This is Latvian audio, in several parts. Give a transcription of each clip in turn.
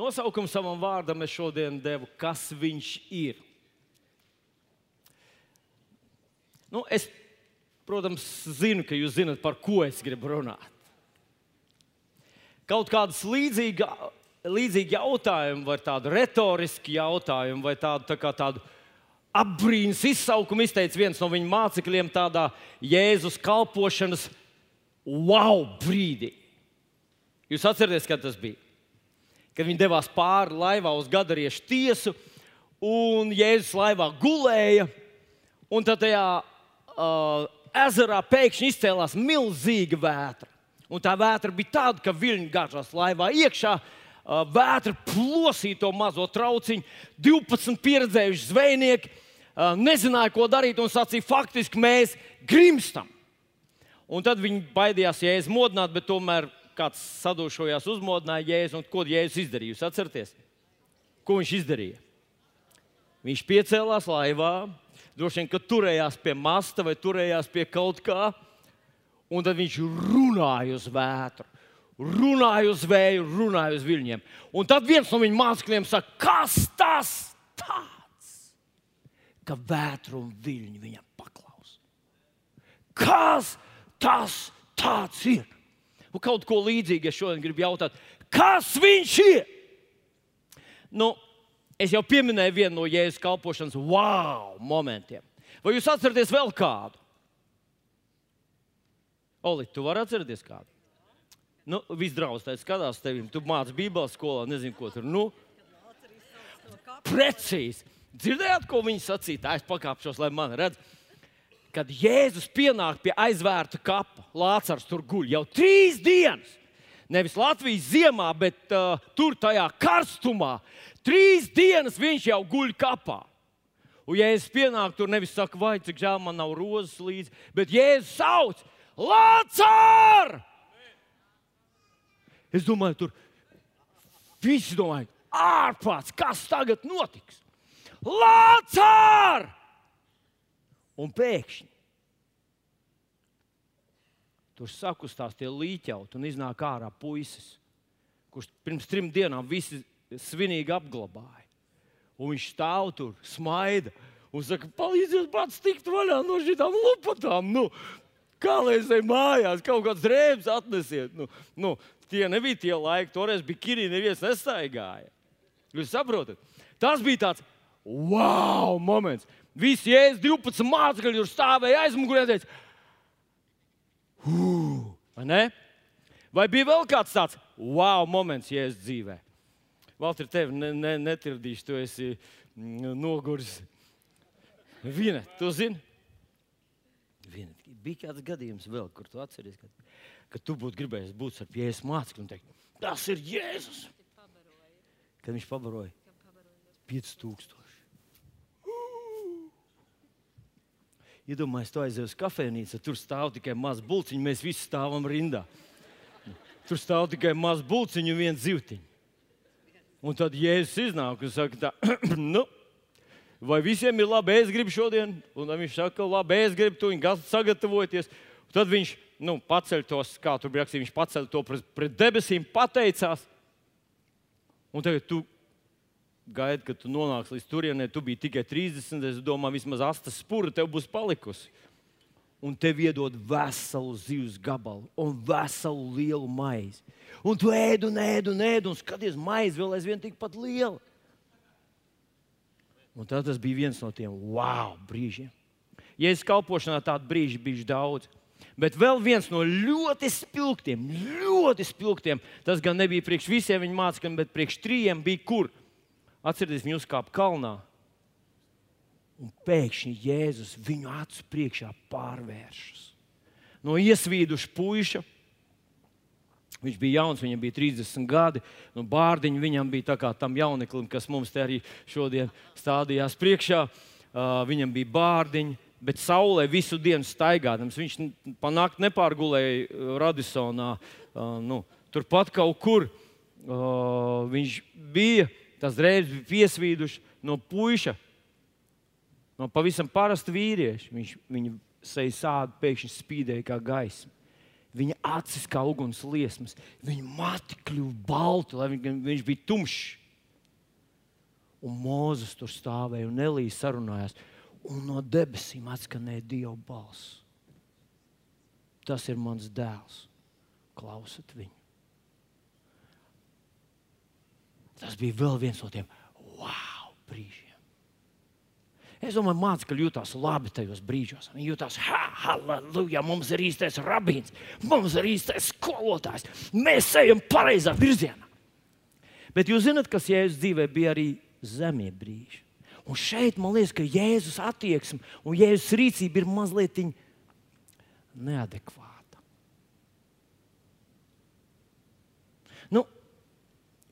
Nosaukumu savam vārdam es šodien devu, kas viņš ir. Nu, es, protams, zinu, ka jūs zinat, par ko es gribu runāt. Kaut kādas līdzīgas līdzīgi jautājumi, vai tādu retorisku jautājumu, vai tādu, tā kā tādu apbrīnas izsaukumu izteica viens no viņa mācekļiem tādā Jēzus kalpošanas wow brīdī. Jūs atcerieties, kad tas bija? Kad viņi devās pāri laivā uz gadariešu tiesu, un Jēzus laivā gulēja, un tad tajā uh, ezerā pēkšņi izcēlās milzīga vētra. Un tā vētra bija tāda, ka viļņi gāžās laivā iekšā, uh, vētra plosīja to mazo trauciņu. 12 pieredzējuši zvejnieki nezināja, ko darīt, un sacīja, faktiski mēs grimstam. Un tad viņi baidījās jēzus modināt, bet tomēr kāds sadušojās, uzmodināja jēzu. Ko jēzus izdarīja? Jūs atceraties? Ko viņš izdarīja? Viņš piecēlās laivā, droši vien, ka turējās pie masta vai turējās pie kaut kā, un tad viņš runāja uz vētru runāja uz vēju, runāja uz viļņiem. Un tad viens no viņa mācekļiem saka, kas tas tāds, ka vētra un viļņi viņam paklaus? Kas tas tāds ir? Un kaut ko līdzīgu es šodien gribu jautāt, kas viņš ir? Nu, es jau pieminēju vienu no jēzus kalpošanas wow momentiem. Vai jūs atceraties vēl kādu? Oli, tu vari atcerēties kādu? Nu, Viss draugs tā skatās tevi. Tu māci Bībeles skolā, nezinu, ko tur. Nu, precīzi. Dzirdējāt, ko viņi sacīja? Es pakāpšos, lai man redz. Kad Jēzus pienāk pie aizvērta kapa, Lācars tur guļ jau trīs dienas. Nevis Latvijas ziemā, bet uh, tur tajā karstumā. Trīs dienas viņš jau guļ kapā. Un Jēzus pienāk tur nevis saka, vai cik žēl man nav rozes līdzi, bet Jēzus sauc Lācāru! Es domāju, tur viss domāja, ārprāts, kas tagad notiks? Lācār! Un pēkšņi tur sakustās tie līķauti un iznāk ārā puisis, kurš pirms trim dienām visi svinīgi apglabāja. Un viņš stāv tur, smaida un saka, palīdziet man tikt vaļā no šīm lupatām. Nu, kā lai es eju mājās, kaut kādas drēbes atnesiet. Nu, nu, tie nebija tie laiki, toreiz bija kirī, neviens nestaigāja. Jūs saprotat? Tas bija tāds wow moments. Visi jēzus 12 mācekļi tur stāvēja aizmugurē teica, vai ne? Vai bija vēl kāds tāds wow moments jēzus dzīvē? Valter, tevi ne, ne, netirdīšu, tu esi mm, noguris. Viena, tu zini? Viena. Bija kāds gadījums vēl, kur tu atceries, kad ka tu būtu gribējis būt ar Jēzus mācekli un teikt, tas ir Jēzus. Kad viņš pabaroja 5000. Iedomājieties, tu aizies uz kafejnīcu, tur stāv tikai mazs bulciņš, mēs visi stāvam rindā. Tur stāv tikai mazs bulciņš un viens zivtiņš. Un tad Jēzus iznāk un saka, tā, nu, vai visiem ir labi, es gribu šodien, un viņš saka, labi, es gribu, tu viņi sagatavoties. Tad viņš nu, paceļ tos, kā tur bija rakstīts, viņš paceļ to pret, pret debesīm, pateicās. Un tagad tu gaidi, kad tu nonāksi līdz turienei, tu biji tikai 30, es domāju, vismaz 8 spura tev būs palikusi. Un tev iedod veselu zivs gabalu un veselu lielu maizi. Un tu ēd un ēd un ēd un skaties, maize vēl aizvien tikpat liela. Un tas bija viens no tiem wow brīžiem. Ja es kalpošanā tādu brīžu biju daudz, Bet vēl viens no ļoti spilgtiem, ļoti spilgtiem, tas gan nebija priekš visiem viņa mācekļiem, bet priekš trījiem bija kur. Atcerieties, viņi uzkāpa kalnā. Un pēkšņi Jēzus viņu acu priekšā pārvēršas. No iesvīduša puika. Viņš bija jauns, viņam bija 30 gadi. Nu, bārdiņi viņam bija tā kā tam jauneklim, kas mums te arī šodien stādījās priekšā. Uh, viņam bija bārdiņi bet saulē visu dienu staigādams. Viņš panākt nepārgulēja Radisonā. Uh, nu, turpat kaut kur uh, viņš bija. Tas reizes bija piesvīduši no puika, no pavisam parasta vīrieša. Viņš, viņa sejas sāda pēkšņi spīdēja kā gaisma. Viņa acis kā uguns liesmas, viņa mati kļuva balta, lai viņš bija tumšs. Un Mozus tur stāvēja un Elīze sarunājās, un no debesīm atskanēja Dieva balss. Tas ir mans dēls. Klausiet viņu. Tas bija vēl viens no tiem wow brīžiem. Es domāju, mācekļi jutās labi tajos brīžos. Viņi jutās, ha, halleluja, mums ir īstais rabīns, mums ir īstais skolotājs. Mēs ejam pareizā virzienā. Bet jūs zināt, kas Jēzus dzīvē bija arī zemie brīži. Un šeit man liekas, ka Jēzus attieksme un Jēzus rīcība ir mazliet neadekvāta. Nu,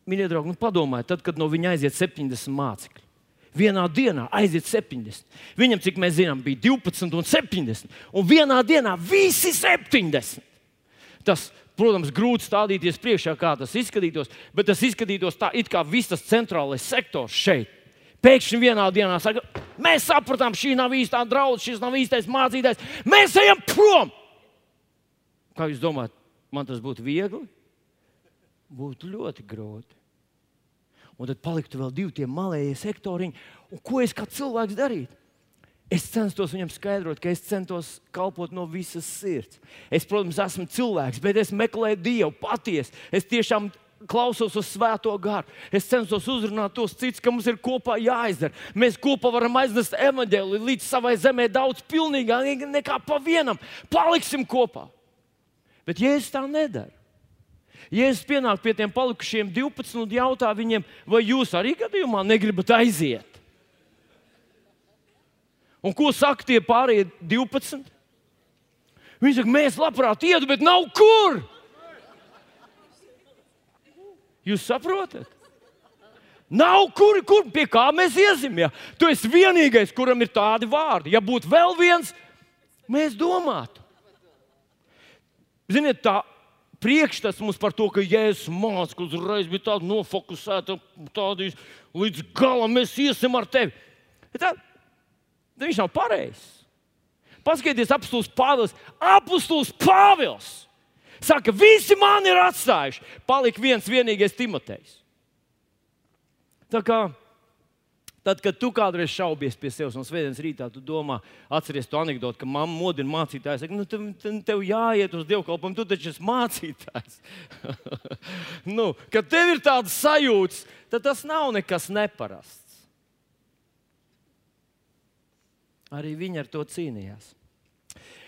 Mīļie draugi, nu padomājiet, tad, kad no viņa aiziet 70 mācekļi. Vienā dienā aiziet 70. Viņam, cik mēs zinām, bija 12 un 70. Un vienā dienā visi 70. Tas, protams, grūti stādīties priekšā, kā tas izskatītos, bet tas izskatītos tā, it kā viss tas centrālais sektors šeit. Pēkšņi vienā dienā saka, mēs sapratām, šī nav īstā draudzene, šis nav īstais mācītājs. Mēs ejam prom! Kā jūs domājat, man tas būtu viegli? Būtu ļoti grūti un tad paliktu vēl divi tie malējie sektoriņi. Un ko es kā cilvēks darītu? Es censtos viņam skaidrot, ka es centos kalpot no visas sirds. Es, protams, esmu cilvēks, bet es meklēju Dievu patiesi. Es tiešām klausos uz svēto garu. Es censos uzrunāt tos citus, ka mums ir kopā jāizdara. Mēs kopā varam aiznest evaņģēliju līdz savai zemē daudz pilnīgāk nekā pa vienam. Paliksim kopā. Bet Jēzus tā nedara. Jēzus pienāk pie tiem palikušiem 12 un jautā viņiem, vai jūs arī gadījumā negribat aiziet? Un ko saka tie pārējie 12? Viņi saka, mēs labprāt ietu, bet nav kur. Jūs saprotat? Nav kur, kur pie kā mēs iesim. Ja? Tu esi vienīgais, kuram ir tādi vārdi. Ja būtu vēl viens, mēs domātu. Ziniet, tā priekšstats mums par to, ka Jēzus māca, uzreiz bija tāda nofokusēta, tāda līdz galam mēs iesim ar tevi. Tā, viņš nav pareizs. Paskatieties, apstults Pāvils. Apstults Pāvils saka, visi mani ir atstājuši. Palika viens vienīgais Timotejs. Tā kā Tad, kad tu kādreiz šaubies pie sevis un svētdienas rītā tu domā, atceries to anekdoti, ka mamma modina mācītāju, saka, nu, tev, tev jāiet uz dievkalpojumu, tu taču esi mācītājs. nu, kad tev ir tāds sajūts, tad tas nav nekas neparasts. Arī viņi ar to cīnījās.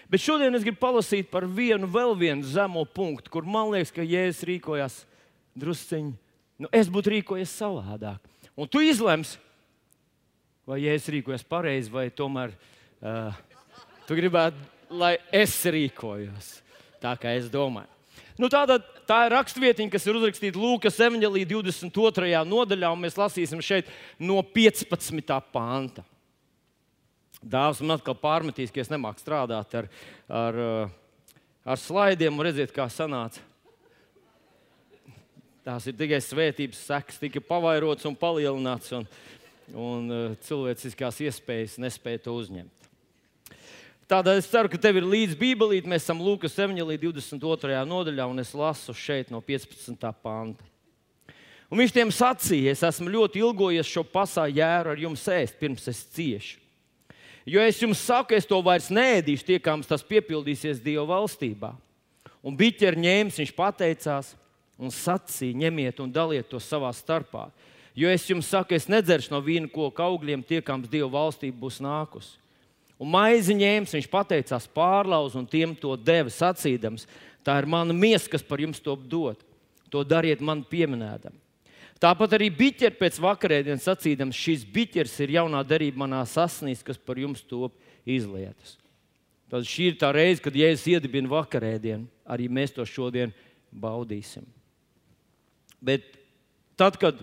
Bet šodien es gribu palasīt par vienu, vēl vienu zemo punktu, kur man liekas, ka Jēzus rīkojās drusciņi. Nu, es būtu rīkojies savādāk. Un tu izlemsi, vai ja es rīkojos pareizi, vai tomēr uh, tu gribētu, lai es rīkojos tā, kā es domāju. Nu, tāda, tā ir raksturvietiņa, kas ir uzrakstīta Lūkas evanģēlī 22. nodaļā, un mēs lasīsim šeit no 15. panta. Dāvs man atkal pārmetīs, ka es nemāku strādāt ar, ar, ar slaidiem un redzēt, kā sanāca. Tās ir tikai svētības sekas, tika pavairots un palielināts. Un, un uh, cilvēciskās iespējas nespēja to uzņemt. Tādēļ es ceru, ka tev ir līdzi Bībelīte. Mēs esam Lūkas 7, 22. nodaļā, un es lasu šeit no 15. panta. Un viņš tiem sacīja, es esmu ļoti ilgojies šo pasāļu jēru ar jums ēst, pirms es ciešu. Jo es jums saku, es to vairs nēdīšu, tiekams tas piepildīsies Dieva valstībā. Un biķeri ņēmis, viņš pateicās un sacīja, ņemiet un daliet to savā starpā Jo es jums saku, es nedzeršu no vīna koka augļiem, tiekams Dieva valstība būs nākusi. Un maizi ņēmis, viņš pateicās pārlauz un tiem to deva sacīdams: Tā ir mana miesa, kas par jums to dod. To dariet man pieminētam. Tāpat arī biķeri pēc vakarēdienas sacīdams, šīs biķeris ir jaunā darība manā sasnīs, kas par jums top izlietas. Tad šī ir tā reize, kad Jēzus iedibina vakarēdienu. Arī mēs to šodien baudīsim. Bet tad, kad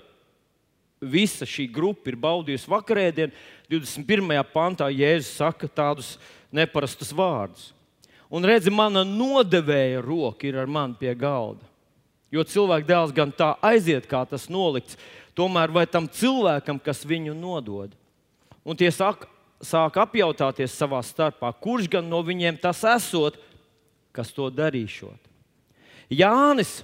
visa šī grupa ir baudījusi vakarēdienu, 21. pantā Jēzus saka tādus neparastus vārdus. Un redzi, mana nodevēja roka ir ar mani pie galda. Jo cilvēka dēls gan tā aiziet, kā tas nolikts, tomēr vai tam cilvēkam, kas viņu nodod. Un tie sāk, sāk apjautāties savā starpā, kurš gan no viņiem tas esot, kas to darīšot. Jānis,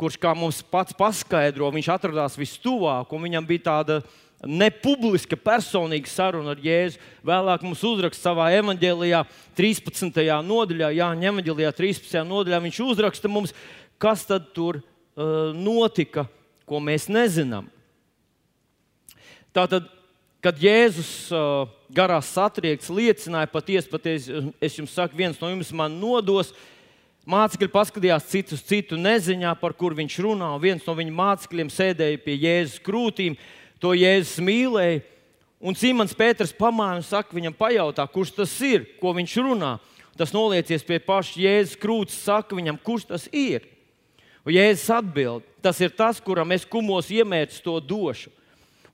kurš kā mums pats paskaidro, viņš atradās vistuvāk, un viņam bija tāda nepubliska personīga saruna ar Jēzu. Vēlāk mums uzraksta savā evanģēlijā, 13. nodaļā, Jāņa evanģēlijā, 13. nodaļā. Viņš uzraksta mums, kas tad tur uh, notika, ko mēs nezinām. Tātad, kad Jēzus uh, garās satriekts liecināja, patiesi, patiesi, es jums saku, viens no jums man nodos. Mācekļi paskatījās citu uz citu neziņā, par kur viņš runā. Viens no viņa mācekļiem sēdēja pie Jēzus krūtīm. To Jēzus mīlēja. Un Simons Pēters pamāja un saka, viņam pajautā, kurš tas ir, ko viņš runā. Tas noliecies pie paša Jēzus krūts, saka viņam, kurš tas ir. Un Jēzus atbild, tas ir tas, kuram es kumos iemērcu to došu.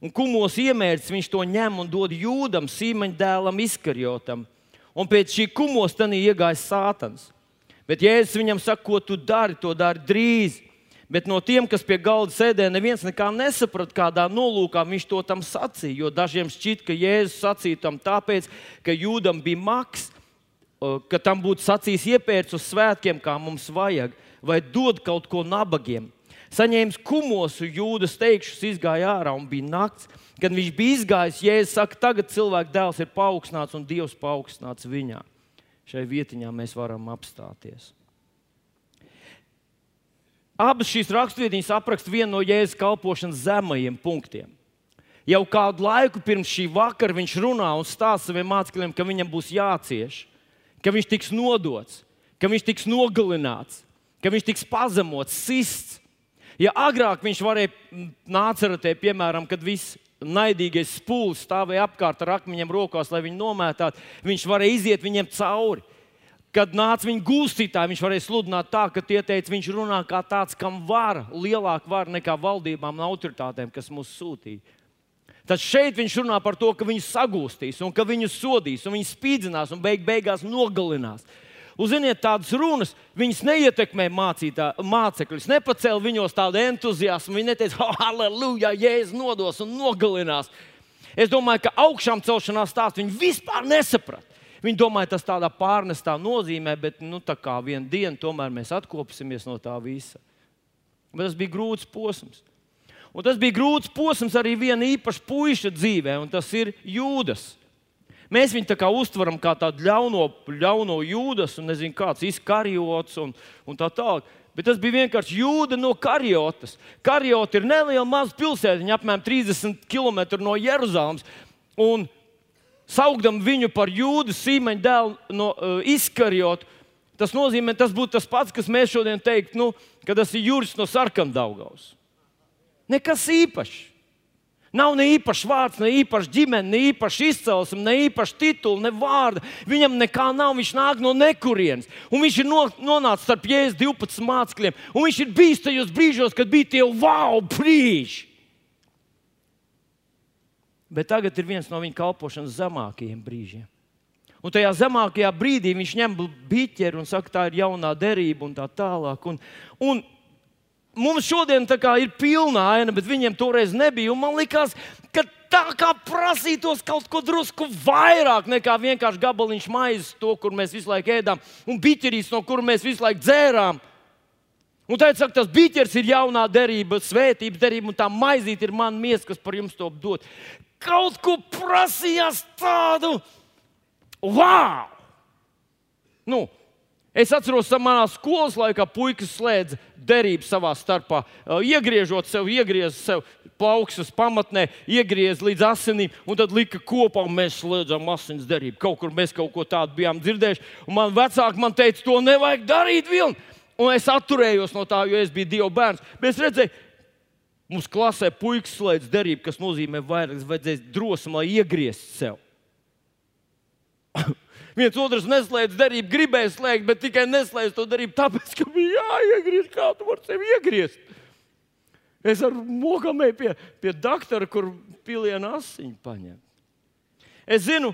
Un kumos iemērcis viņš to ņem un dod jūdam, sīmeņa dēlam, izkarjotam. Un pēc šī kumos tad iegāja sātans. Bet Jēzus viņam saka, ko tu dari, to dari drīz. Bet no tiem, kas pie galda sēdēja, neviens nesaprata, kādā nolūkā viņš to tam sacīja. Jo dažiem šķiet, ka Jēzus sacīja tam tāpēc, ka jūdam bija maks, ka tam būtu sacījis iepērts uz svētkiem, kā mums vajag, vai dod kaut ko nabagiem. Saņēmis kumosu, jūdas teikšus, izgāja ārā un bija nakts. Kad viņš bija izgājis, Jēzus saka, tagad cilvēka dēls ir paaugstināts un Dievs paaugstināts viņā. Šai vietiņā mēs varam apstāties. Abas šīs raksturvietiņas apraksta vienu no Jēzus kalpošanas zemajiem punktiem. Jau kādu laiku pirms šī vakara viņš runā un stāsta saviem mācekļiem, ka viņam būs jācieš, ka viņš tiks nodots, ka viņš tiks nogalināts, ka viņš tiks pazemots, sists. Ja agrāk viņš varēja nākt, piemēram, kad viss naidīgais spūlis stāvēja apkārt ar akmeņiem rokās, lai viņu nomētātu, viņš varēja iziet viņiem cauri kad nāca viņa gūstītāji, viņš varēja sludināt tā, ka tie teica, viņš runā kā tāds, kam var lielāka vara nekā valdībām un autoritātēm, kas mūs sūtīja. Tad šeit viņš runā par to, ka viņu sagūstīs, un ka viņu sodīs, un viņu spīdzinās un beig beigās nogalinās. Uzziniet, tādas runas viņas neietekmē mācītā, mācekļus, nepacēla viņos tādu entuziasmu. Viņi neteica, oh, aleluja, jēzus nodos un nogalinās. Es domāju, ka augšām celšanās stāsts viņi vispār nesaprata. Viņi domāja, tas tādā pārnestā nozīmē, bet nu, tā kā vienā dienā tomēr mēs atkopsimies no tā visa. Bet tas bija grūts posms. Un tas bija grūts posms arī viena īpaša puika dzīvē, un tas ir jūdas. Mēs viņu tā kā uztveram kā tādu ļauno, ļauno jūdas, un nezinu, kāds izkarjots un, un tā tālāk. Bet tas bija vienkārši jūda no Karjotas. Karjota ir neliela maza pilsēta, apmēram 30 km no Jeruzalemes. Un saukdam viņu par jūdu sīmeņu dēlu no uh, izkarjot. Tas nozīmē, tas būtu tas pats, kas mēs šodien teiktu, nu, ka tas ir jūras no sarkandaugaus. Nekas īpašs. Nav ne īpašs vārds, ne īpašs ģimene, ne īpašs izcelsme, ne īpašs tituls, ne vārda. Viņam nekā nav, viņš nāk no nekurienes. Un viņš ir no, nonācis starp jēzus 12 mācekļiem. Un viņš ir bijis tajos brīžos, kad bija tie wow brīži. Bet tagad ir viens no viņa kalpošanas zemākajiem brīžiem. Un tajā zemākajā brīdī viņš ņem biķeri un saka, tā ir jaunā derība un tā tālāk. Un, un mums šodien tā ir pilna aina, bet viņiem toreiz nebija. Man liekas, ka tā kā prasītos kaut ko drusku vairāk nekā vienkārši gabaliņš maizes, to, kur mēs visu laiku ēdām, un biķerīs, no kuras mēs visu laiku dzērām. Un tad saka, tas biķers ir jaunā derība, svētības derība, un tā maizīte ir mana miesa, kas par jums to dod kaut ko prasījās tādu, wow! Nu, Es atceros, ka manā skolas laikā puikas slēdza derību savā starpā. Iegriežot sev, iegriez sev plaukstas pamatnē, iegriez līdz asinīm, un tad lika kopā, un mēs slēdzām asins derību. Kaut kur mēs kaut ko tādu bijām dzirdējuši. Un man vecāki man teica, to nevajag darīt vilni. Un es atturējos no tā, jo es biju Dieva bērns. Bet es redzēju, Mums klasē puikas slēdz derību, kas nozīmē vairāk, vajadzēs drosmi, lai iegriezt sev. Viens otrs neslēdz derību, gribēja slēgt, bet tikai neslēdz to derību, tāpēc, ka bija jāiegriež. Kā tu vari sevi iegriezt? Es ar mokamēju pie, pie doktora, kur pilienu asiņu paņem. Es zinu,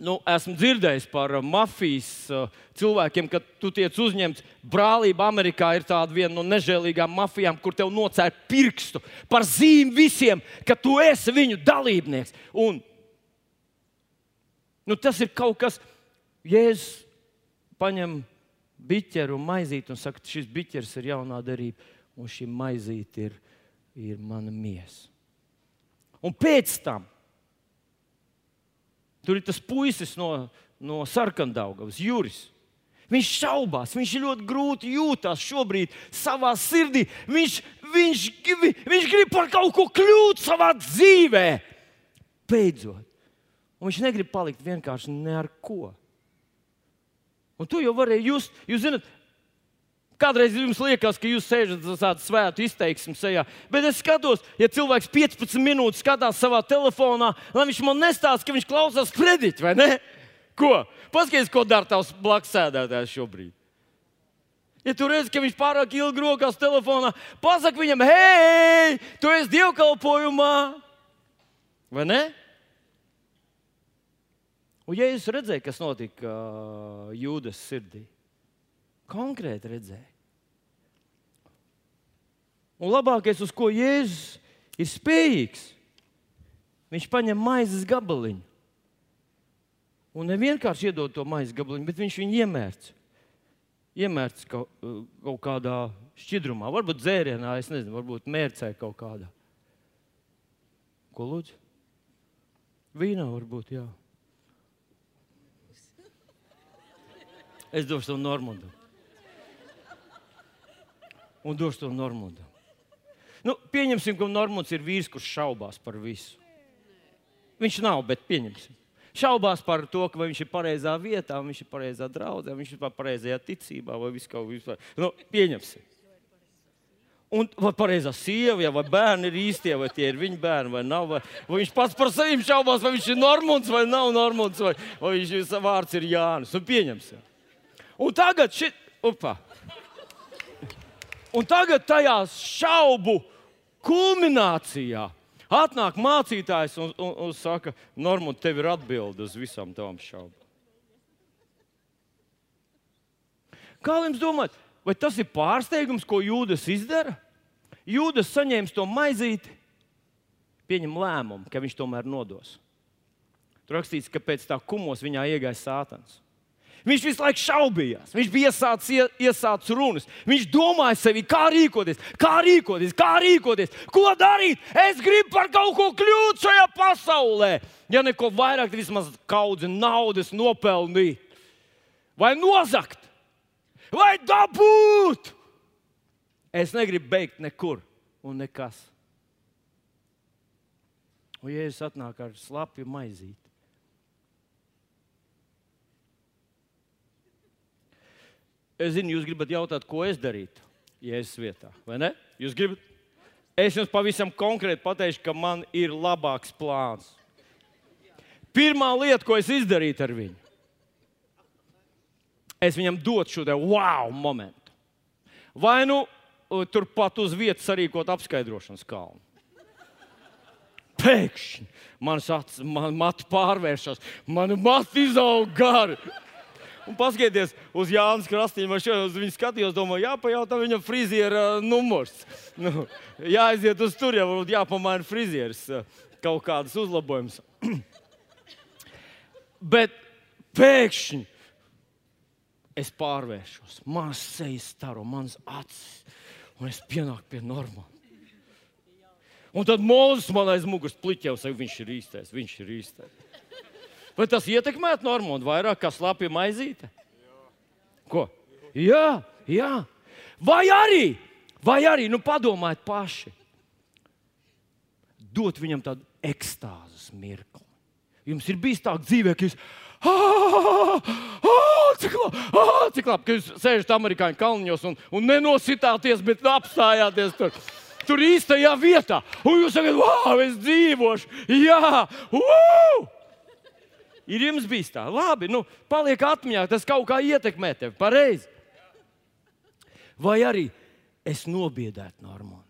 nu, esmu dzirdējis par uh, mafijas uh, cilvēkiem, kad tu tiec uzņemts brālība. Amerikā ir tāda viena no nežēlīgām mafijām, kur tev nocēla pirkstu par zīmi visiem, ka tu esi viņu dalībnieks. Un, nu, tas ir kaut kas, Jēzus paņem biķeru un maizīti un saka, šis biķers ir jaunā darība, un šī maizīte ir, ir mana miesa. Un pēc tam tur ir tas puisis no, no sarkandaugavas, Juris. Viņš šaubās, viņš ļoti grūti jūtas šobrīd savā sirdī. Viņš, viņš, viņš grib par kaut ko kļūt savā dzīvē. Beidzot. Un viņš negrib palikt vienkārši ne ar ko. Un tu jau vari just, jūs zināt, Kādreiz jums liekas, ka jūs sēžat uz tādu svētu izteiksmu sejā, bet es skatos, ja cilvēks 15 minūtes skatās savā telefonā, lai viņš man nestāsta, ka viņš klausās kredītu, vai ne? Ko? Paskaties, ko dara tavs blakus sēdētājs šobrīd. Ja tu redz, ka viņš pārāk ilgi rokās telefonā, pasak viņam, hei, tu esi dievkalpojumā, vai ne? Un ja es redzēju, kas notika Jūdas sirdī, konkrēti redzēju. Un labākais, uz ko Jēzus ir spējīgs, viņš paņem maizes gabaliņu. Un ne vienkārši iedod to maizes gabaliņu, bet viņš viņu iemērc. Iemērc kaut, kaut kādā šķidrumā, varbūt dzērienā, es nezinu, varbūt mērcē kaut kādā. Ko lūdzu? Vīnā varbūt, jā. Es došu to Normandam. Un došu to Normandam. Nu, pieņemsim, ka Normands ir vīrs, kurš šaubās par visu. Viņš nav, bet pieņemsim. Šaubās par to, ka viņš ir pareizā vietā, viņš ir pareizā draudzē, viņš ir pareizajā ticībā vai vispār. vispār. Nu, pieņemsim. Un vai pareizā sieva, vai bērni ir īstie, vai tie ir viņa bērni, vai nav. Vai, vai viņš pats par sevi šaubās, vai viņš ir Normons vai nav Normons, vai, vai viņš vārds ir Jānis. Un pieņemsim. Un tagad šit, upa. Un tagad tajā šaubu kulminācijā atnāk mācītājs un, un, un saka, Normand, tev ir atbilde uz visām tavām šaubām. Kā jums domājat, vai tas ir pārsteigums, ko Jūdas izdara? Jūdas saņēma to maizīti, pieņem lēmumu, ka viņš tomēr nodos. Tur rakstīts, ka pēc tā kumos viņā iegāja sātans. Viņš visu laiku šaubījās. Viņš bija iesācis, iesācis runas. Viņš domāja sevi, kā rīkoties, kā rīkoties, kā rīkoties, ko darīt. Es gribu par kaut ko kļūt šajā pasaulē. Ja neko vairāk, tad vismaz kaudzi naudas nopelnīt, vai nozagt, vai dabūt. Es negribu beigt nekur un nekas. Un Jēzus atnāk ar slapju maizīti. Es zinu, jūs gribat jautāt, ko es darītu, es vietā, vai ne? Jūs gribat? Es jums pavisam konkrēti pateikšu, ka man ir labāks plāns. Pirmā lieta, ko es izdarītu ar viņu, es viņam dotu šo wow momentu. Vai nu turpat uz vietas sarīkot apskaidrošanas kalnu. Pēkšņi manas acis, man matu pārvēršas, mana matu izaug gari. Un paskatieties uz Jānis Krastīnu. Man šodien uz viņu skatījos, domāju, jāpajautā viņam friziera numurs. Nu, jāaiziet uz tur, jau varbūt jāpamaina frizieris kaut kādas uzlabojumus. Bet pēkšņi es pārvēršos, manas sejas staro, manas acis, un es pienāku pie normāla. Un tad Mozus man aiz muguras pliķē, un viņš ir īstais, viņš ir īstais. Vai tas ietekmētu Normānu vairāk kā slapja maizīte? Ko? Jā, jā. Vai arī, vai arī nu, padomājiet paši, dot viņam tādu ekstāzes mirkli. Jums ir bijis tā dzīvē, ka jūs. Cik labi, labi, ka jūs sēžat amerikāņu kalniņos un, un nenositāties, bet apstājāties tur. Tur īstajā vietā. Un jūs sakat, wow, es dzīvošu. Jā, uh! Ir jums bijis tā, labi, nu, paliek atmiņā, tas kaut kā ietekmē tevi. Pareizi. Vai arī es nobiedētu Normānu?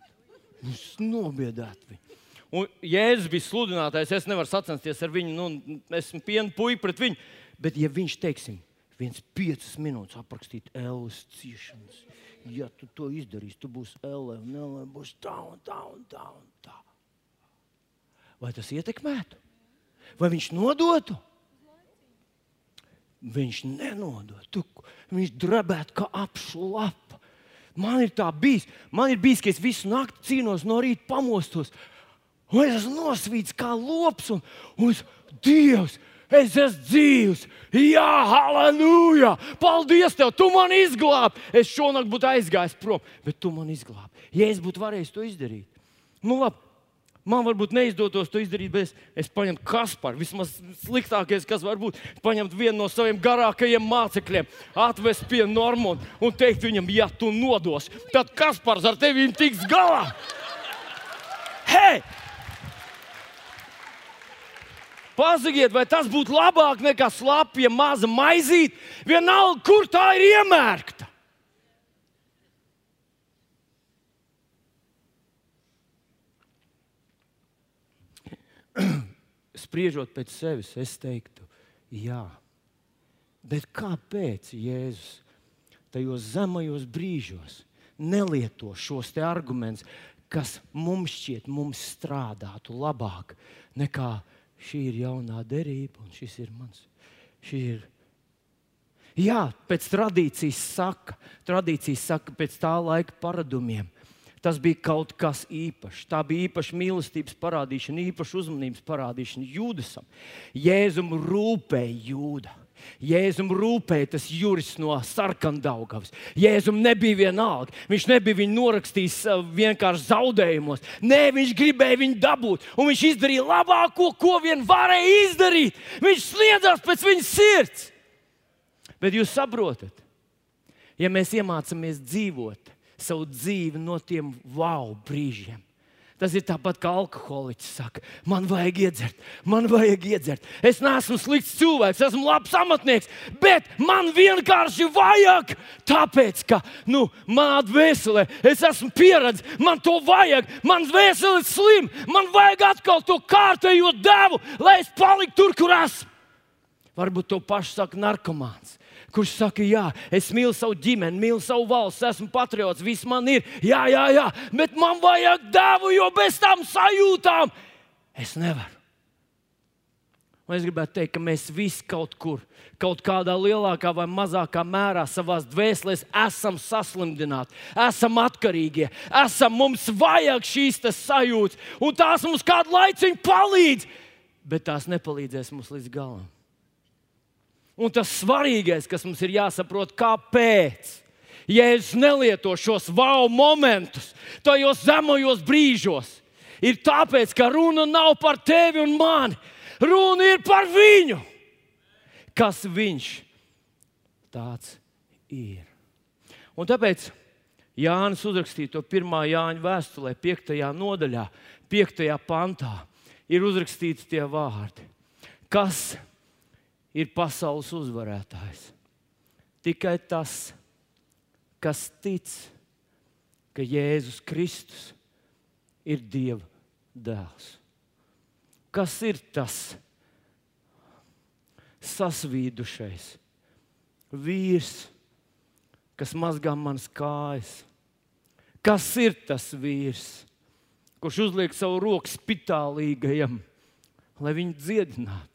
Es nobiedētu viņu. Un Jēzus bija sludinātājs, es nevaru sacensties ar viņu, nu, esmu piena puika pret viņu. Bet, ja viņš, teiksim, viens piecas minūtes aprakstīt Ēlas ciešanas, ja tu to izdarīsi, tu būsi Ēlē, un Ēlē būs tā un tā un tā un tā. Vai tas ietekmētu? Vai viņš nodotu? Viņš nenodod. Tu, viņš drebētu kā apšu lapa. Man ir tā bijis. Man ir bijis, ka es visu nakti cīnos no rīta pamostos. Un es esmu nosvīts kā lops. Un, un es, Dievs, es esmu dzīvs. Jā, halleluja! Paldies, tev! Tu man izglābi! Es šonakt būtu aizgājis prom, bet tu man izglābi. Ja es būtu varējis to izdarīt, nu labi, Man varbūt neizdotos to izdarīt, bet es, es paņemtu Kasparu. Vismaz sliktākais, kas var būt, paņemt vienu no saviem garākajiem mācekļiem, atvest pie Normona un teikt viņam, ja tu nodos, tad Kaspars ar tevi tiks galā. Hei! Pasakiet, vai tas būtu labāk nekā slapja maza maizīte, vienalga, kur tā ir iemērkta? Spriežot pēc sevis, es teiktu, jā. Bet kāpēc Jēzus tajos zemajos brīžos nelieto šos argumentus, kas mums šķiet, mums strādātu labāk nekā šī ir jaunā derība un šis ir mans? Šī ir Jā, pēc tradīcijas saka, tradīcijas saka pēc tā laika paradumiem. Tas bija kaut kas īpašs. Tā bija īpaša mīlestības parādīšana, īpaša uzmanības parādīšana Jūdasam. Jēzum rūpēja jūda. Jēzum rūpēja tas juris no sarkandaugavas. Jēzum nebija vienalga. Viņš nebija viņu norakstījis uh, vienkārši zaudējumos. Nē, viņš gribēja viņu dabūt. Un viņš izdarīja labāko, ko vien varēja izdarīt. Viņš sniedzās pēc viņas sirds. Bet jūs saprotat, ja mēs iemācāmies dzīvot savu dzīvi no tiem wow brīžiem. Tas ir tāpat kā alkoholiķis saka, man vajag iedzert, man vajag iedzert. Es neesmu slikts cilvēks, esmu labs amatnieks, bet man vienkārši vajag. Tāpēc, ka nu, manā dvēselē es esmu pieredzējis, man to vajag, man dvēsele ir slim, man vajag atkal to kārtējo devu, lai es paliktu tur, kur esmu. Varbūt to pašu saka narkomāns kurš saka, jā, es mīlu savu ģimeni, mīlu savu valsts, esmu patriots, viss man ir, jā, jā, jā, bet man vajag dēvu, jo bez tām sajūtām es nevaru. Un es gribētu teikt, ka mēs visi kaut kur, kaut kādā lielākā vai mazākā mērā savā dvēselē esam saslimdināti, esam atkarīgi, esam, mums vajag šīs sajūtas, un tās mums kādu laiku palīdz, bet tās nepalīdzēs mums līdz galam. Un tas svarīgais, kas mums ir jāsaprot, kāpēc. Jēzus nelieto šos wow momentus, tajos zemajos brīžos, ir tāpēc, ka runa nav par tevi un mani. Runa ir par viņu. Kas viņš tāds ir? Un tāpēc Jānis uzrakstīja to pirmā Jāņa vēstulē, 5. nodaļā, 5. pantā, ir uzrakstīti tie vārdi. Kas ir? Ir pasaules uzvarētājs. Tikai tas, kas tic, ka Jēzus Kristus ir Dieva dēls. Kas ir tas sasvīdušais vīrs, kas mazgā manas kājas? Kas ir tas vīrs, kurš uzliek savu roku spitālīgajam, lai viņu dziedinātu?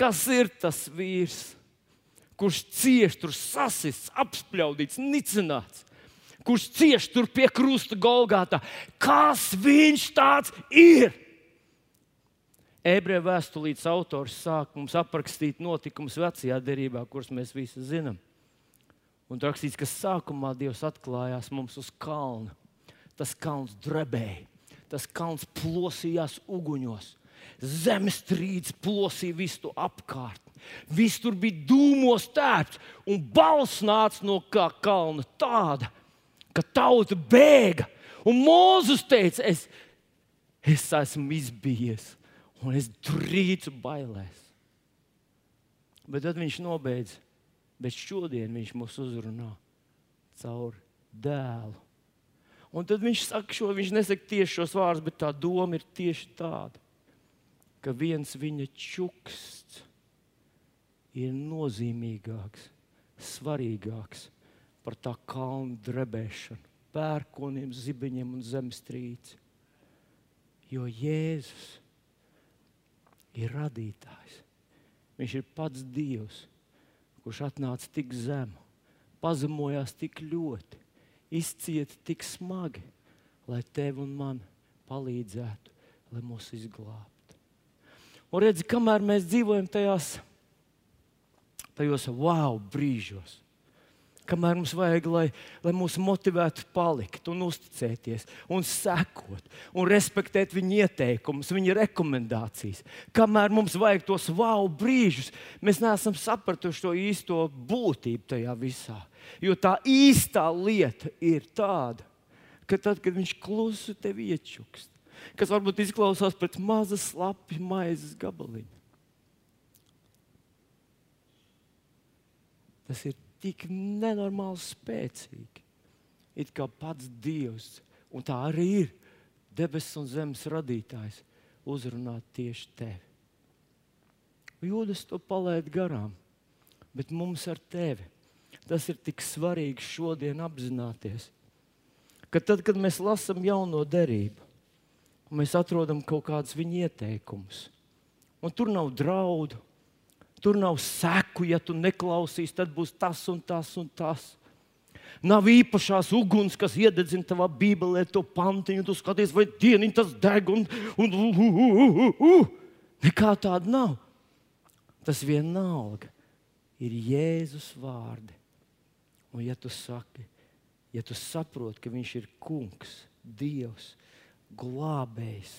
Kas ir tas vīrs, kurš cieš tur sasists, apspļaudīts, nicināts? Kurš cieš tur pie krusta Golgāta? Kas viņš tāds ir? Ebreju vēstulītes autors sāk mums aprakstīt notikumus vecajā derībā, kurus mēs visi zinām. Un rakstīts, ka sākumā Dievs atklājās mums uz kalna. Tas kalns drebēja, tas kalns plosījās uguņos zemestrīce plosīja visu apkārt. Viss tur bija dūmos tērpts, un balss nāca no kā kalna tāda, ka tauta bēga. Un Mozus teica, es, es esmu izbijies, un es drīzu bailēs. Bet tad viņš nobeidz, bet šodien viņš mūs uzrunā caur dēlu. Un tad viņš saka, šo, viņš nesaka tieši šos vārdus, bet tā doma ir tieši tāda ka viens viņa čuksts ir nozīmīgāks, svarīgāks par tā kalnu drebēšanu, pērkoniem, zibeņiem un zemestrīci. Jo Jēzus ir radītājs. Viņš ir pats Dievs. kurš atnāca tik zemu, pazemojās tik ļoti, izcieta tik smagi, lai tev un man palīdzētu, lai mūs izglābtu. Un redzi, kamēr mēs dzīvojam tajās, tajos wow brīžos, kamēr mums vajag, lai, lai mūs motivētu palikt un uzticēties, un sekot, un respektēt viņa ieteikumus, viņa rekomendācijas. Kamēr mums vajag tos wow brīžus, mēs neesam sapratuši to īsto būtību tajā visā. Jo tā īstā lieta ir tāda, ka tad, kad viņš klusu tevi iečukst, kas varbūt izklausās pēc maza slapja maizes gabaliņa. Tas ir tik nenormāli spēcīgi. It kā pats Dievs, un tā arī ir debesis un zemes radītājs, uzrunāt tieši tevi. Jūdas to palaid garām, bet mums ar tevi tas ir tik svarīgi šodien apzināties, ka tad, kad mēs lasām jauno derību, mēs atrodam kaut kādus viņa ieteikumus, un tur nav draudu, Tur nav seku, ja tu neklausīsi, tad būs tas un tas un tas. Nav īpašās uguns, kas iededzina tavā bībelē to pantiņu, tu skaties, vai dieniņ tas deg. Un, un, uh, uh, uh, uh. Nekā tāda nav. Tas vienalga ir Jēzus vārdi. Un ja tu saki, ja tu saproti, ka Viņš ir kungs, Dievs, glābējs,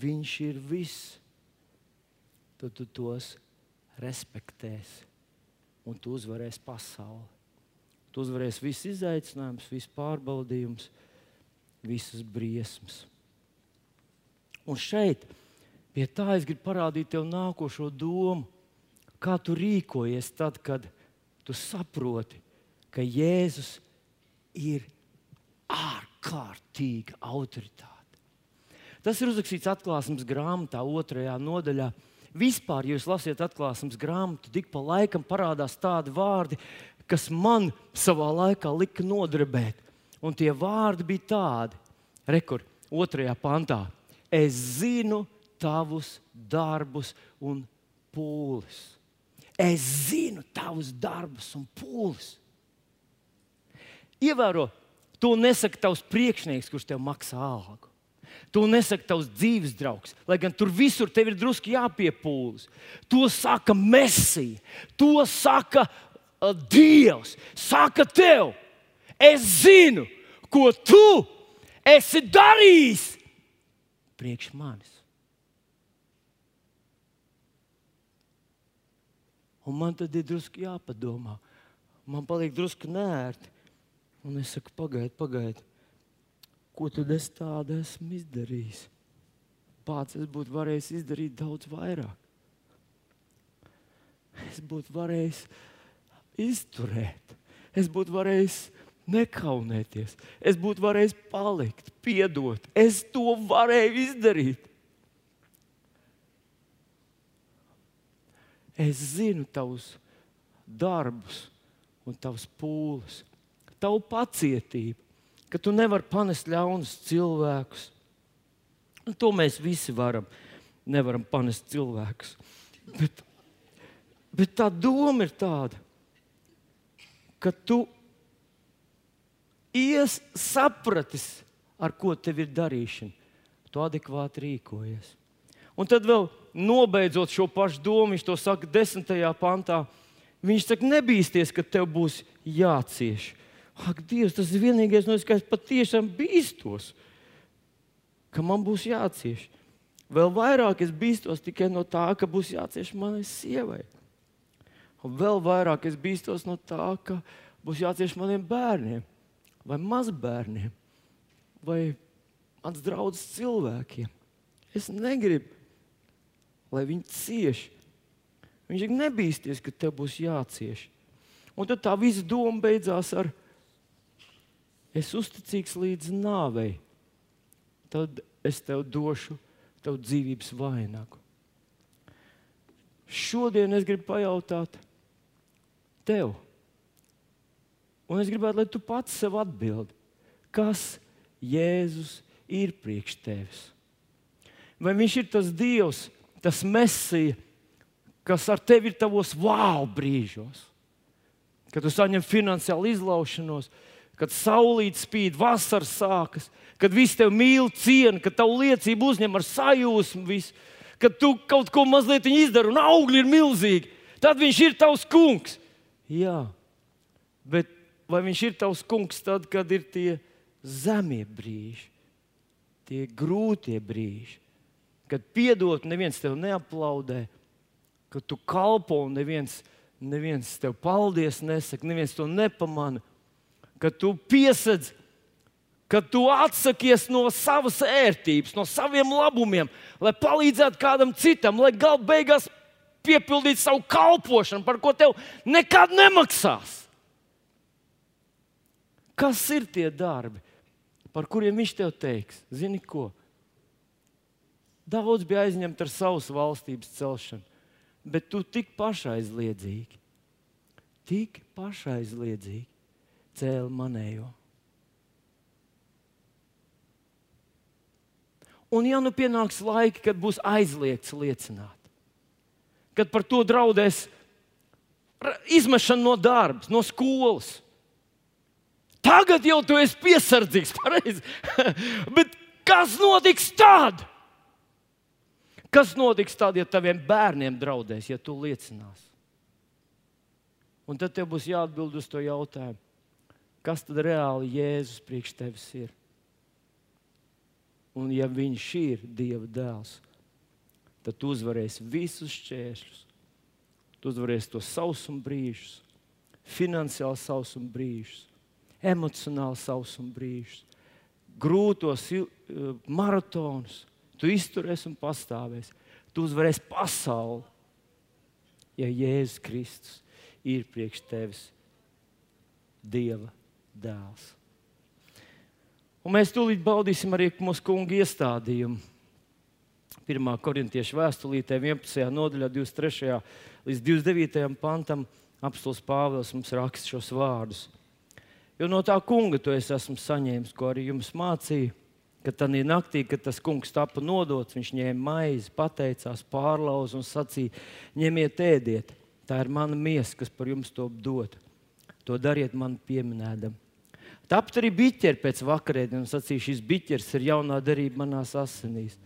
Viņš ir viss, tad tu tos respektēs, un tu uzvarēsi pasauli. Tu uzvarēsi visus izaicinājumus, visus pārbaudījumus, visas briesmas. Un šeit, pie tā, es gribu parādīt tev nākošo domu, kā tu rīkojies tad, kad tu saproti, ka Jēzus ir ārkārtīga autoritāte. Tas ir uzrakstīts atklāsmes grāmatā, otrajā nodaļā. Vispār, ja jūs lasāt atklāsmes grāmatu, tik pa laikam parādās tādi vārdi, kas man savā laikā lika nodarbēt. Un tie vārdi bija tādi, rekur, otrajā pantā. Es zinu tavus darbus un pūles. Es zinu tavus darbus un pūles. Ievēro, to nesaka tavs priekšnieks, kurš tev maksā algu. To nesaka tavs dzīves draugs, lai gan tur visur tev ir drusku jāpiepūlas. To saka Mēsija, to saka uh, Dievs. Saka tev, es zinu, ko tu esi darījis priekš manis. Un man tad ir drusku jāpadomā. Man paliek drusku nērti. Un es saku, pagaidi, pagaidi ko tad es tādu esmu izdarījis? Pats es būtu varējis izdarīt daudz vairāk. Es būtu varējis izturēt, es būtu varējis nekaunēties, es būtu varējis palikt, piedot. Es to varēju izdarīt. Es zinu tavus darbus un tavus pūles, tavu pacietību ka tu nevari panest ļaunus cilvēkus. Un to mēs visi varam. Nevaram panest cilvēkus. Bet, bet tā doma ir tāda, ka tu ies sapratis, ar ko tev ir darīšana. Tu adekvāti rīkojies. Un tad vēl nobeidzot šo pašu domu, viņš to saka desmitajā pantā. Viņš saka, nebīsties, ka tev būs jācieš. Ak, Dievs, tas ir vienīgais, no kā es patiešām bīstos, ka man būs jācieš. Vēl vairāk es bīstos tikai no tā, ka būs jācieš manai sievai. Un vēl vairāk es bīstos no tā, ka būs jācieš maniem bērniem, vai mazbērniem, vai mans draugs cilvēkiem. Es negribu, lai viņi cieš. Viņš ir nebīsties, ka tev būs jācieš. Un tad tā visa doma beidzās ar es uzticīgs līdz nāvei, tad es tev došu tev dzīvības vainagu. Šodien es gribu pajautāt tev, un es gribētu, lai tu pats sev atbildi, kas Jēzus ir priekš tevis. Vai viņš ir tas Dievs, tas Mēsija, kas ar tevi ir tavos wow brīžos? kad tu saņem finansiālu izlaušanos, kad saulīt spīd, vasara sākas, kad visi tevi mīl, ciena, kad tavu liecību uzņem ar sajūsmu, visu, kad tu kaut ko mazliet izdari un augļi ir milzīgi, tad viņš ir tavs kungs. Jā, bet vai viņš ir tavs kungs tad, kad ir tie zemie brīži, tie grūtie brīži, kad piedot, neviens tev neaplaudē, kad tu kalpo un neviens, neviens tev paldies nesaka, neviens to nepamana, kad tu piesedz, kad tu atsakies no savas ērtības, no saviem labumiem, lai palīdzētu kādam citam, lai gal beigās piepildītu savu kalpošanu, par ko tev nekad nemaksās. Kas ir tie darbi, par kuriem viņš tev teiks? Zini ko? Daudz bija aizņemti ar savas valstības celšanu, bet tu tik pašaizliedzīgi, tik pašaizliedzīgi cēli manējo. Un, ja nu pienāks laiki, kad būs aizliegts liecināt, kad par to draudēs izmešana no darba, no skolas, Tagad jau tu esi piesardzīgs, pareizi. Bet kas notiks tad? Kas notiks tad, ja taviem bērniem draudēs, ja tu liecinās? Un tad tev būs jāatbild uz to jautājumu, kas tad reāli Jēzus priekš tevis ir? Un ja viņš ir Dieva dēls, tad tu uzvarēsi visus šķēršļus. Tu uzvarēsi tos sausuma brīžus, finansiāli sausuma brīžus emocionāli sausuma brīžus, grūtos uh, maratonus. Tu izturēsi un pastāvēsi. Tu uzvarēsi pasauli, ja Jēzus Kristus ir priekš tevis Dieva dēls. Un mēs tūlīt baudīsim arī mūsu kungu iestādījumu. 1. korintiešu vēstulītē, 11. nodaļā, 23. līdz 29. pantam, apstults Pāvils mums raksta šos vārdus. Jo no tā kunga to es esmu saņēmis, ko arī jums mācīju. Kad tā naktī, kad tas kungs tika nodots, viņš ņēma maizi, pateicās, pārlauza un sacīja: ņemiet, ēdiet, tā ir mana miesa, kas par jums to dod. To dariet man pieminēdam. Tāpat arī biķeri pēc vakarēdienas sacīja: šis biķers ir jaunā darība manās asinīs.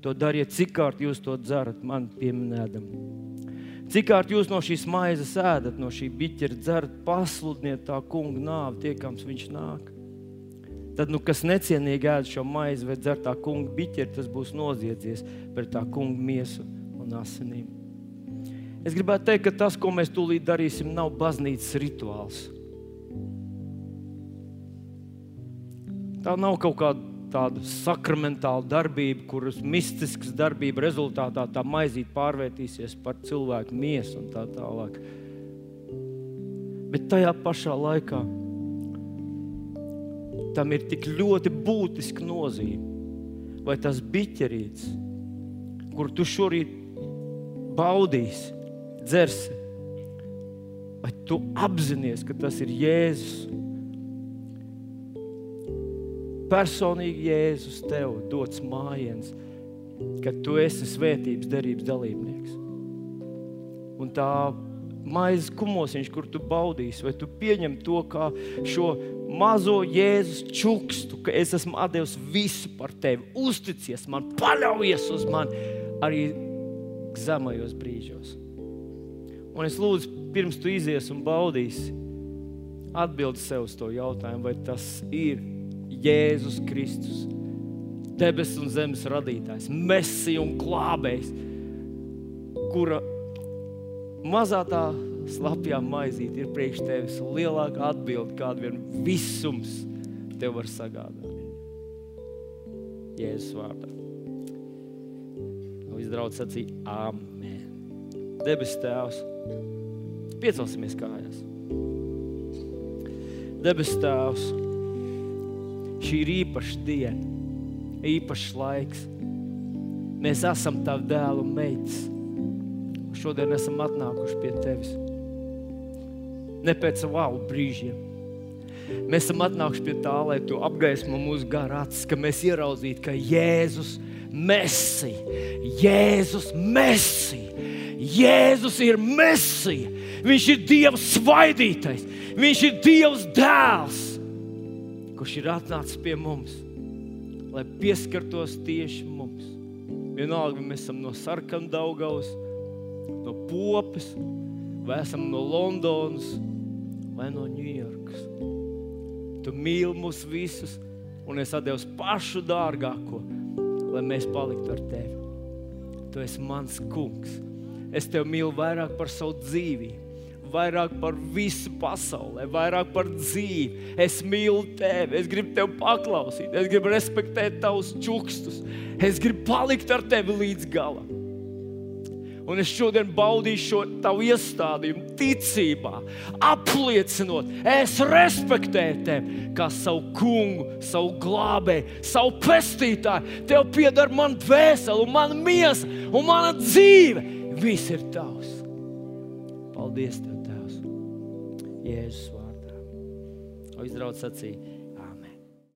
To dariet, cik kārt jūs to dzerat, man pieminēdam. Cik kārt jūs no šīs maizes ēdat, no šī biķera dzerat, pasludiniet tā kunga nāvi, tiekams viņš nāk. Tad, nu, kas necienīgi ēd šo maizi vai dzer tā kunga biķeri, tas būs noziedzies pret tā kunga miesu un asinīm. Es gribētu teikt, ka tas, ko mēs tūlīt darīsim, nav baznīcas rituāls. Tā nav kaut kāda tāda sakramentāla darbība, kuras mistiskas darbība rezultātā tā maizīt pārvērtīsies par cilvēku miesu un tā tālāk. Bet tajā pašā laikā tam ir tik ļoti būtiska nozīme. Vai tas biķerītis, kur tu šorīt baudīsi, dzersi, vai tu apzinājies, ka tas ir Jēzus personīgi Jēzus tev dots mājiens, ka tu esi svētības derības dalībnieks. Un tā maizes kumosiņš, kur tu baudīsi, vai tu pieņem to kā šo mazo Jēzus čukstu, ka es esmu devis visu par tevi, uzticies man, paļaujies uz mani arī zemajos brīžos. Un es lūdzu, pirms tu izies un baudīsi, atbildi sev uz to jautājumu, vai tas ir Jēzus Kristus, debesu un zemes radītājs, mesija un glābējs, kura mazā tā slapjā maizīte ir priekš tevis lielāka atbilde, kāda vien visums tev var sagādāt. Jēzus vārdā. Līdz draugs sacīja Āmen. Debes Tēvs, piecelsimies kājās. Debes Tēvs, Šī ir īpaša diena, īpašs laiks. Mēs esam tavi dēlu un meitas. Šodien esam atnākuši pie tevis. Ne pēc wow brīžiem. Mēs esam atnākuši pie tā, lai tu apgaismo mūsu garā acis, ka mēs ieraudzītu, ka Jēzus Messi, Jēzus Messi, Jēzus ir Messi, Viņš ir Dieva svaidītais, Viņš ir Dievs dēls, kurš ir atnācis pie mums, lai pieskartos tieši mums. Vienalga, mēs esam no sarkandaugaus, no popes, vai esam no Londonas, vai no Ņujorkas. Tu mīli mūs visus, un es atdevu pašu dārgāko, lai mēs paliktu ar tevi. Tu esi mans kungs. Es tevi mīlu vairāk par savu dzīvību vairāk par visu pasauli, vairāk par dzīvi. Es mīlu tevi, es gribu tevi paklausīt, es gribu respektēt tavus čukstus, es gribu palikt ar tevi līdz galam. Un es šodien baudīšu šo tavu iestādījumu, ticībā, apliecinot, es respektēju tevi kā savu kungu, savu glābēju, savu pestītāju. Tev pieder mana dvēsele, mana miesa un mana dzīve. Viss ir tavs. Paldies! Tev. Jēzus vārdā. O izdraudz sacīja,